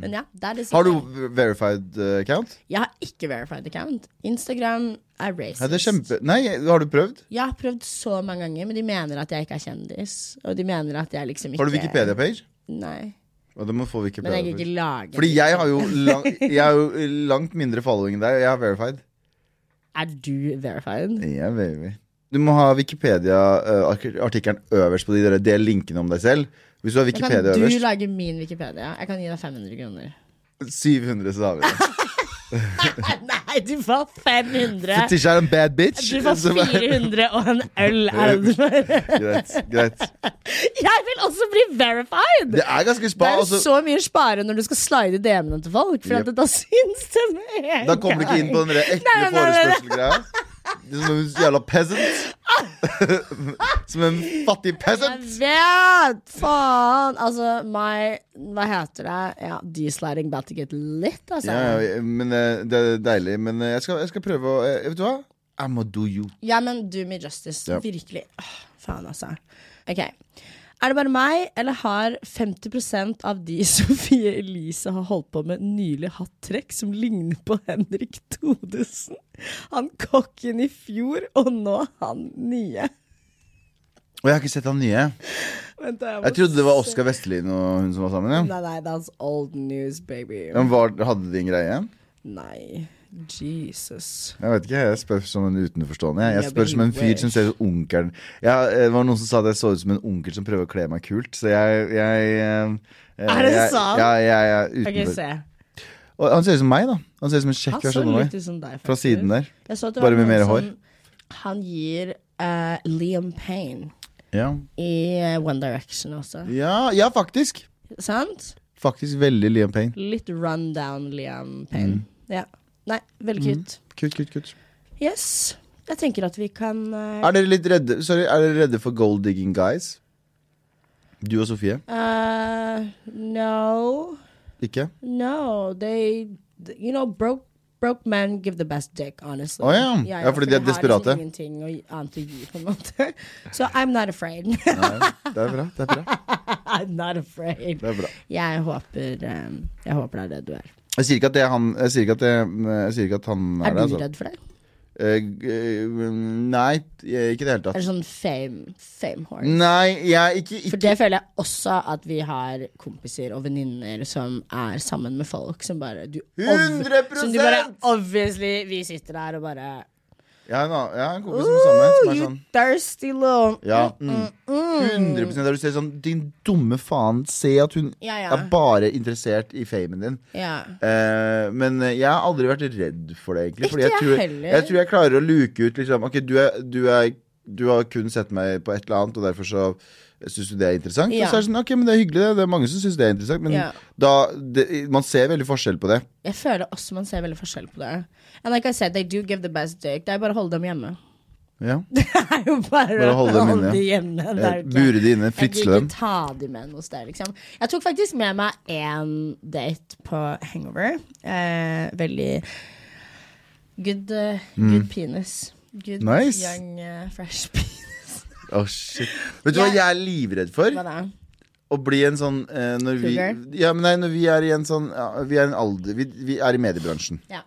Men ja, det er det Har du verified eh, account? Jeg har ikke verified account. Instagram er racist. Nei, det er kjempe... Nei, har du prøvd? Jeg har prøvd så mange ganger, men de mener at jeg ikke er kjendis. Og de mener at jeg liksom ikke Har du Wikipedia-page? Nei. Og du må få Men jeg ikke laget Fordi jeg har lang, jeg har jo langt mindre following enn deg, og jeg har verified. Er du verified? Ja, baby. Du må ha Wikipedia-artikkelen øverst på de der del linkene om deg selv. Hvis du har Wikipedia kan du øverst, lage min Wikipedia. Jeg kan gi deg 500 kroner. 700, så har vi det. Nei, du får 500! Fetisha er en bad bitch. Du får 400 og en øl. Greit, greit. Jeg vil også bli verified! Det er ganske Det er jo Altså, så mye spare når du skal slide DM-ene til folk. For Yep. da syns det med en da kommer du ikke inn på den ekle Nei, Som en jævla peasant. Som en fattig peasant. Jeg vet! Faen! Altså, my Hva heter det? Ja, D-sliding about to get lit, altså. Ja, men eh, det er deilig. Men eh, jeg skal, jeg skal prøve å eh, Vet du hva? I'ma do you. Ja, men do me justice. Ja. Virkelig. Åh, faen, altså. Ok. Er det bare meg, eller har 50% av de Sofie Elise har holdt på med, nylig hatt trekk som ligner på Henrik Thodesen? Han kokken i fjor, og nå han nye. Og jeg har ikke sett han nye. Vent, jeg, Jeg trodde det var. Oskar Vestlien og hun som var sammen. Ja. Nei, nei, that's old news, baby. Men var, Hadde de en greie? Nei. Jesus. Jeg vet ikke, jeg spør som en utenforstående. Jeg, jeg spør som en fyr som ser ut som onkelen. Ja, det var noen som sa jeg så ut som en onkel som prøver å kle meg kult. Så jeg, jeg jeg Er det sant? Ja, jeg er utenfor. Okay, Og han ser ut som meg, da. Han ser ut som en kjekk versjon av meg. Fra siden der. Det Bare med mer hår. Han gir uh, Liam Payne Ja. i eh, One Direction også. Ja, ja, faktisk. Sant? Faktisk veldig Liam Payne. Litt rundown Liam Payne. Mm. Ja. Nei, veldig cute. Kutt, kutt, kutt. Yes. Jeg tenker at vi kan uh... Er dere litt redde Sorry, er dere redde for gold digging guys? Du og Sofie? Uh, No. Ikke? No. They You know, broke Broke men give the best dick, honestly. Å ja. Ja, fordi de er har desperate. Har ingenting annet å gi, på en måte. Så I'm not afraid. Nei, det er bra. Det er bra. I'm not afraid. Det er bra. Jeg håper, um, jeg håper det er det du er. Jeg sier ikke at det er han Jeg sier ikke at, det, jeg sier ikke at han er, Er det. du Altså. redd for det? Eh, nei, ikke i det hele Er det sånn fame, fame horse? Nei, jeg er ikke, For det føler jeg også at vi har kompiser og venninner som er sammen med folk som bare du, 100%! Som du bare Obviously, vi sitter der og bare Jeg har en, annen- jeg har en kompis som er samme. Som er you sånn thirsty little Ja, mm, 100% Der du ser sånn Din dumme faen, se at hun Ja, ja. er bare interessert i famen din. Ja. Eh, men eh, jeg har aldri vært redd for det, egentlig. Fordi Ikke jeg, jeg tror, heller. jeg tror jeg klarer å luke ut liksom Ok, du, er, du, er, du har kun sett meg på et eller annet, og derfor så syns du det er interessant. Ja. Og så er det sånn, ok, men det er hyggelig, det. Det er mange som syns det er interessant. Men Ja. da det, Man ser veldig forskjell på det. Jeg føler også man ser veldig forskjell på det. And like I said, they do give the best dick. Det er bare å holde dem hjemme. Ja. Det er jo bare, Bare å holde dem holde inne, de hjemme. Eh, Bure de inne, fritsle Jeg dem. ikke ta de med noe sted, liksom. Jeg tok faktisk med meg én date på hangover. Eh, veldig good, uh, good penis. Good Mm. Nice. young uh, fresh penis. Å, shit. Vet du hva Jeg- er livredd for? Hva da? Å bli en sånn eh, når vi, Cougar? ja, men nei, når vi er i en sånn ja, Vi er en alder Vi, vi er i mediebransjen. Ja.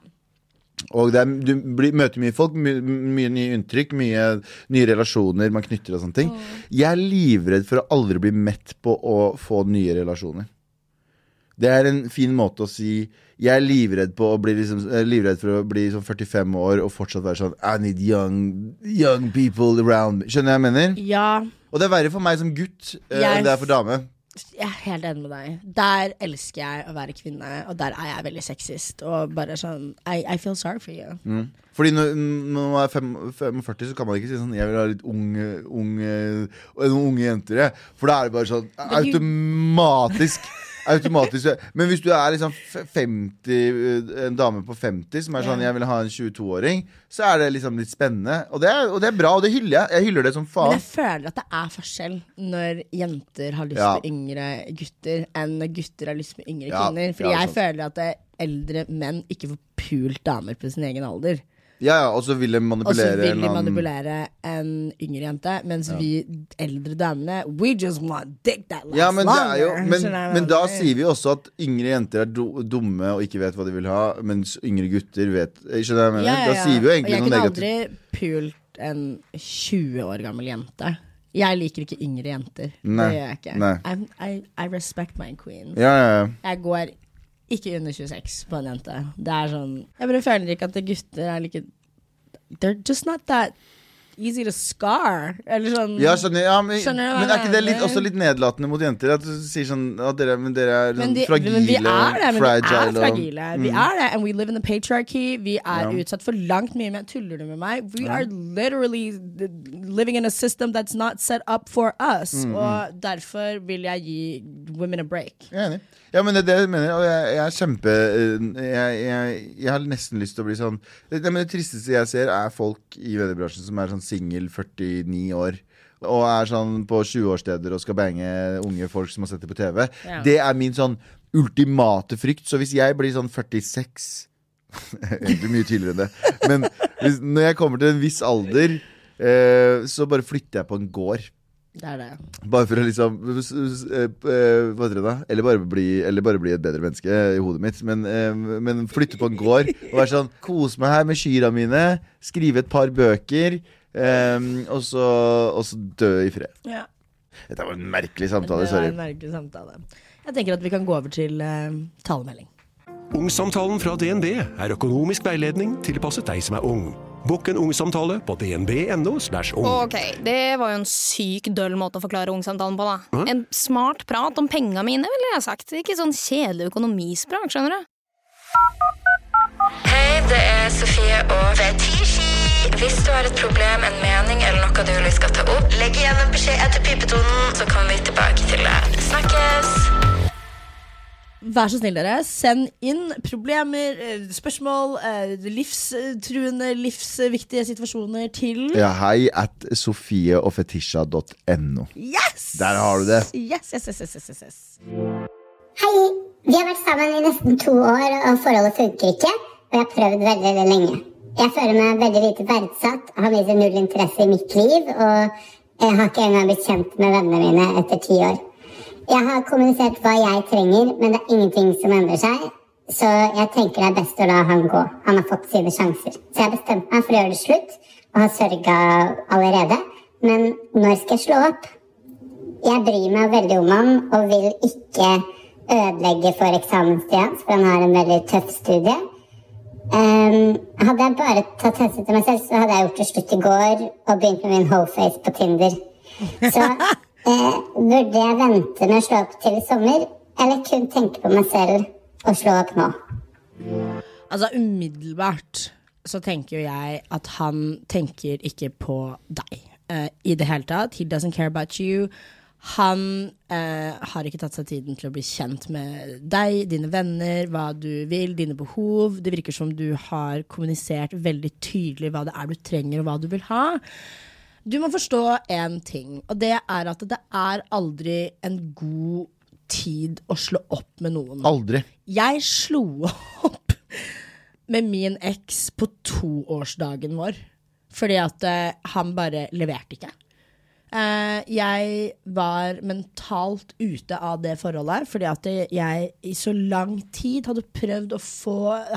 Og det er, du blir, møter mye folk, my, mye nye inntrykk, mye nye relasjoner man knytter og sånne ting. Jeg er livredd for å aldri bli mett på å få nye relasjoner. Det er en fin måte å si Jeg er livredd, på å bli liksom, livredd for å bli sånn 45 år og fortsatt være sånn I need young, young people around me. Skjønner du hva jeg mener? ja, Og det er verre for meg som gutt uh, Jeg- enn det er for dame. jeg er helt enig med deg. Der elsker jeg å være kvinne, og der er jeg veldig sexist. Og bare sånn I, I feel sorry for you. Fordi når, når man er 45, så kan man ikke si sånn Jeg vil ha litt unge, unge, noen unge jenter. Jeg. For da er det bare sånn automatisk. Automatisk Men hvis du er liksom 50 En dame på 50 som er sånn Jeg vil ha en 22-åring, så er det liksom litt spennende. Og det, er, og det er bra, og det hyller jeg. Jeg hyller det som faen. Men jeg føler at det er forskjell når jenter har lyst Ja. på yngre gutter, enn når gutter har lyst på yngre Ja, kvinner. Fordi ja, jeg føler at eldre menn ikke får pult damer på sin egen alder. Ja, ja, Og så vil de Og så manipulere vil en de manipulere en yngre jente, mens vi eldre damene We just want dick that lasts Ja, men, det er jo, men, men da sier vi også at yngre jenter er dumme og ikke vet hva de vil ha, mens yngre gutter vet Skjønner jeg mener? Ja, ja, Da sier vi jo egentlig noe negativt. jeg kunne aldri pult en 20 år gammel jente. Jeg liker ikke yngre jenter. Nei, Det gjør jeg ikke. I'm, I, I respect my queen. Ja, ja, ja. Jeg går ikke under 26 på en jente. Det er sånn Jeg bare føler ikke at gutter er like They're just not that easy to scar. Eller sånn Ja, skjønner, ja, men, Skjønner du hva men er jeg ikke det litt, mener? også litt nedlatende mot jenter? At du sier sånn at dere, men dere er men, sånn de, fragile, men vi er det. Men vi fragile er og- fragile. Vi Mm. er det, and we live in the patriarchy. Vi er Ja. utsatt for langt mye mer. Tuller du med meg? We are literally th- living in a system that's not set up for us. Mm, Og derfor vil jeg gi women a break. Jeg er enig. Ja, men det er det jeg mener, og jeg, jeg er kjempe eh, jeg, jeg, jeg har nesten lyst til å bli sånn det, men det tristeste jeg ser, er folk i mediebransjen som er sånn singel 49 år. Og er sånn på 20-årssteder og skal bange unge folk som har sett det på TV. Ja. Det er min sånn ultimate frykt. Så hvis jeg blir sånn 46 Egentlig mye tidligere enn det. Men hvis, når jeg kommer til en viss alder, eh, så bare flytter jeg på en gård. Det er det. Bare for å liksom eh, eh, Hva heter det da? Eller bare, bli, eller bare bli et bedre menneske i hodet mitt. Men, eh, men flytte på en gård og være sånn Kose meg her med kyrne mine. Skrive et par bøker. Eh, og, så, og så dø i fred. Ja. Dette var en merkelig samtale Det var en merkelig samtale. Jeg tenker at vi kan gå over til uh, talemelding. Ungsamtalen fra DNB er økonomisk veiledning tilpasset deg som er ung. Bokk en ungsamtale på dnb.no. ung. Ok, det var jo en syk døll måte å forklare ungsamtalen på, da. En smart prat om penga mine, ville jeg sagt. Ikke sånn kjedelig økonomisprat, skjønner du. Hei, det er Sofie og Fetisji. Hvis du har et problem, en mening eller noe du vil vi skal ta opp, legg igjen en beskjed etter pipetonen, så kommer vi tilbake til det. Snakkes! Vær så snill, dere. Send inn problemer, eh, spørsmål, eh, livstruende, livsviktige situasjoner til Ja, hei at sofieogfetisha.no. Yes! Der har du det. Yes, yes, yes, yes, yes, yes. Hei! Vi har vært sammen i nesten to år, og forholdet funker ikke. Og jeg har prøvd veldig, veldig lenge. Jeg føler meg veldig lite verdsatt, har viser null interesse i mitt liv, og jeg har ikke engang blitt kjent med vennene mine etter ti år. Jeg har kommunisert hva jeg trenger, men det er ingenting som endrer seg. Så jeg tenker det er best å la han gå. Han har fått sine sjanser. Så jeg bestemte meg for å gjøre det slutt, og har sørga allerede. Men når skal jeg slå opp? Jeg bryr meg veldig om han og vil ikke ødelegge for eksamenstida hans, for han har en veldig tøff studie. Ehm, hadde jeg bare tatt hensyn til meg selv, så hadde jeg gjort det slutt i går og begynt med min wholeface på Tinder. Så eh, burde jeg vente med å slå opp til i sommer, eller kun tenke på meg selv og slå opp nå? Altså umiddelbart så tenker jo jeg at han tenker ikke på deg Uh, i det hele tatt. He doesn't care about you. Han eh, har ikke tatt seg tiden til å bli kjent med deg, dine venner, hva du vil, dine behov. Det virker som du har kommunisert veldig tydelig hva det er du trenger, og hva du vil ha. Du må forstå én ting, og det er at det er aldri en god tid å slå opp med noen. Aldri. Jeg slo opp med min eks på toårsdagen vår. Fordi at eh, han bare leverte ikke. Eh, jeg var mentalt ute av det forholdet fordi at jeg i så lang tid hadde prøvd å få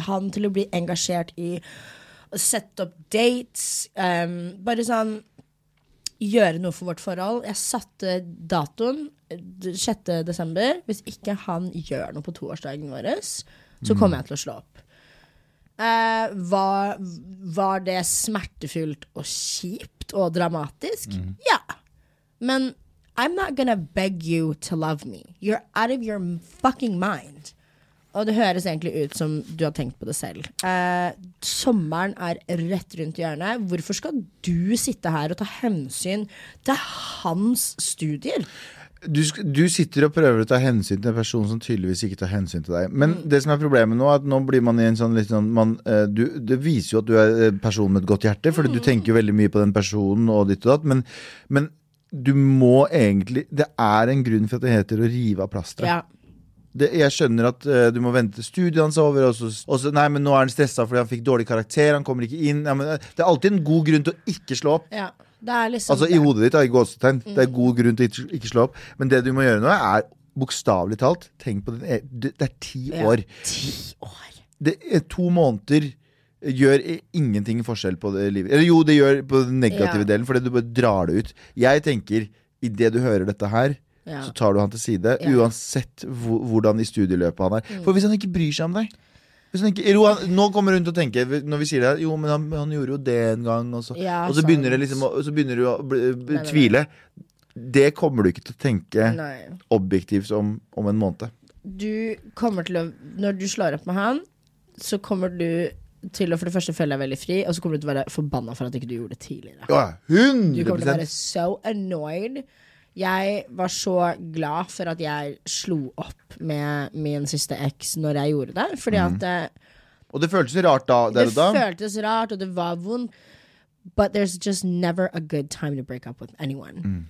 han til å bli engasjert i å sette opp dates. Um, bare sånn gjøre noe for vårt forhold. Jeg satte datoen d- 6. desember. Hvis ikke han gjør noe på toårsdagen vår, så kommer jeg til å slå opp. Uh, var, var det smertefullt og kjipt og dramatisk? Ja. Men I'm not gonna beg you to love me. You're out of your fucking mind. Og det høres egentlig ut som du har tenkt på det selv. Eh, sommeren er rett rundt hjørnet. Hvorfor skal du sitte her og ta hensyn til hans studier? Du, du sitter og prøver å ta hensyn til en person som tydeligvis ikke tar hensyn til deg. Men Mm. det som er problemet nå, er at nå blir man i en sånn litt sånn man, eh, du, Det viser jo at du er en person med et godt hjerte, fordi Mm. du tenker jo veldig mye på den personen og ditt og datt. Men, men du må egentlig Det er en grunn for at det heter å rive av plasteret. Ja. det, jeg skjønner at uh, du må vente til studiet hans er over, og så, og så Nei, men nå er han stressa fordi han fikk dårlig karakter, han kommer ikke inn. Ja, men eh, det er alltid en god grunn til å ikke slå opp. ja. Det er liksom Altså i hodet ditt, i gåsetegn. Det er god grunn til å ikke, slå opp. Men det du må gjøre nå, er bokstavelig talt Tenk på Det det er ti Ja. Ti år. Det er to måneder gjør ingenting forskjell på det livet. Eller jo, det gjør på den negative Ja. delen, fordi du bare drar det ut. Jeg tenker, idet du hører dette her, Ja. så tar du han til side. Ja. Uansett hvordan i studieløpet han er. Mm. For hvis han ikke bryr seg om deg ikke, jo, han, Nå kommer hun til å tenke, når vi sier det jo, men han, han gjorde jo det en gang. Og så, Ja, og så begynner, det liksom, så begynner du å bli, nei. tvile. Det kommer du ikke til å tenke Nei. objektivt om, om en måned. du kommer til å Når du slår opp med han, så kommer du til å for det første føle deg veldig fri, og så kommer du til å være forbanna for at ikke du gjorde det tidligere. Ja, Du kommer til å være so annoyed. Jeg var så glad for at jeg slo opp med min siste eks når jeg gjorde det. Fordi at det, Og det føltes rart da. Det da. føltes rart, og det var vondt. But there's just never a good time to break up with anyone.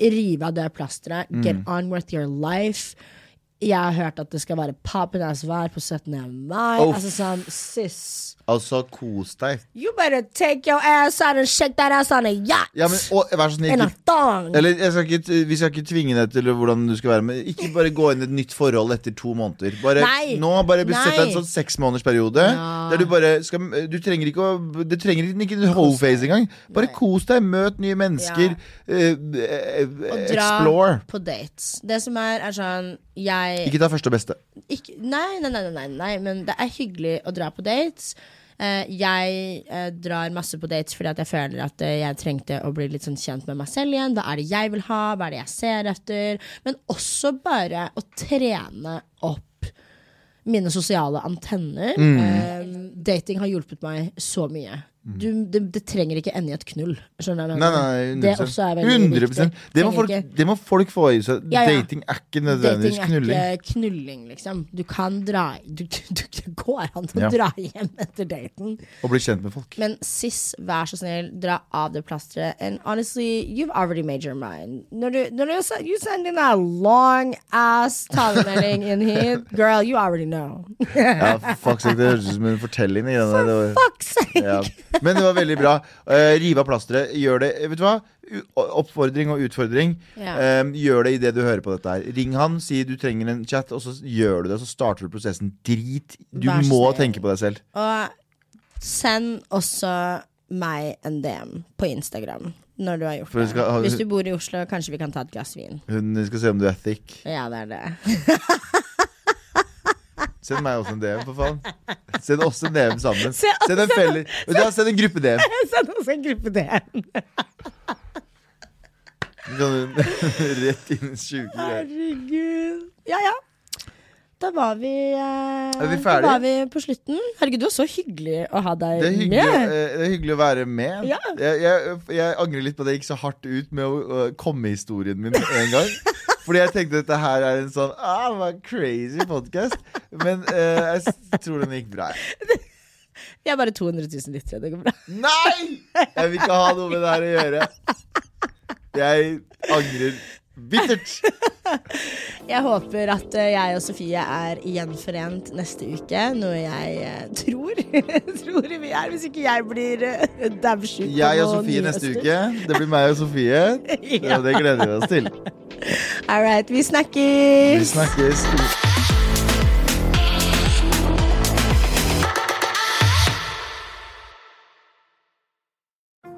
Rive av det plasteret. Get on with your life. Jeg har hørt at det skal være papenas vær på 17. mai. Oh, Altså sånn, sis. Altså, kos deg. You better take your ass out and shake that ass on a yacht. Ja, men og, Vær så snill, In a thong. Eller skal ikke, Vi skal ikke tvinge deg til hvordan du skal være Men ikke bare gå inn i et nytt forhold etter to måneder. Bare, Nei. nå bare Sett deg en Nei. sånn seksmånedersperiode Ja. der du bare skal Du trenger ikke å Det trenger ikke en whole face engang. Bare kos deg, møt nye mennesker. eh, eh, Og dra explore. på dates. Det som er, er sånn Jeg Ikke ta første og beste. ikke, nei, nei, nei, nei, nei, men det er hyggelig å dra på dates. Eh, jeg eh, drar masse på dates fordi at jeg føler at eh, jeg trengte å bli litt sånn kjent med meg selv igjen. Hva er det jeg vil ha? Hva er det jeg ser etter? Men også bare å trene opp mine sosiale antenner. Eh, dating har hjulpet meg så mye. Du, det, det trenger ikke ende i et knull. Skjønner du? Nei, nei, 100%. Det også er veldig 100%. viktig. Det må, folk, det må folk få i seg. Ja, ja. Dating er ikke nødvendigvis Dating er knulling. ikke knulling, liksom. Du kan dra du, du, Det går an å Ja. dra hjem etter daten. Og bli kjent med folk. Men sis, vær så snill, dra av det plasteret. And honestly, you've already made your mind. Når du, når du you send in that long ass talemelding in hit, girl, you already know. Ja, fuck sake, det høres ut som en fortelling. var- Fuck's sake! Men det var veldig bra. Uh, rive av plasteret. Gjør det. Vet du hva? Oppfordring og utfordring. Ja. Um, gjør det idet du hører på dette her. Ring han, si du trenger en chat, og så gjør du det. Så starter du prosessen. Drit. Du Vær må tenke på deg selv. Og send også meg en DM på Instagram når du har gjort det. skal Hvis du bor i Oslo, kanskje vi kan ta et glass vin. Hun skal se om du er thick. Ja, det er det. Send meg også en DM, for faen. Send oss en DM sammen. Se- Send en felle Vet du Send en gruppe DM. Send oss en gruppe DM. Sånn, rett inn i sjuke. Herregud. Ja, ja. da var vi, eh, Er vi Da var vi på slutten. Herregud, det var så hyggelig å ha deg Det er, hyggelig, med. eh, det er hyggelig å være med. Ja. Jeg, jeg, jeg angrer litt på at jeg gikk så hardt ut med å, å komme historien min med en gang. Fordi jeg tenkte dette her er en sånn ah, hva crazy podkast. Men uh, jeg tror den gikk bra. Vi er bare 200 000 lyttere. Det går bra. Nei! Jeg vil ikke ha noe med det her å gjøre. Jeg angrer bittert. Jeg håper at eh, jeg og Sofie er gjenforent neste uke, noe jeg eh, tror tror vi er, hvis ikke jeg blir uh, Jeg og Sofie neste øster. uke. Det blir meg og Sofie. Ja. Det gleder vi oss til. All right, vi Vi snakkes!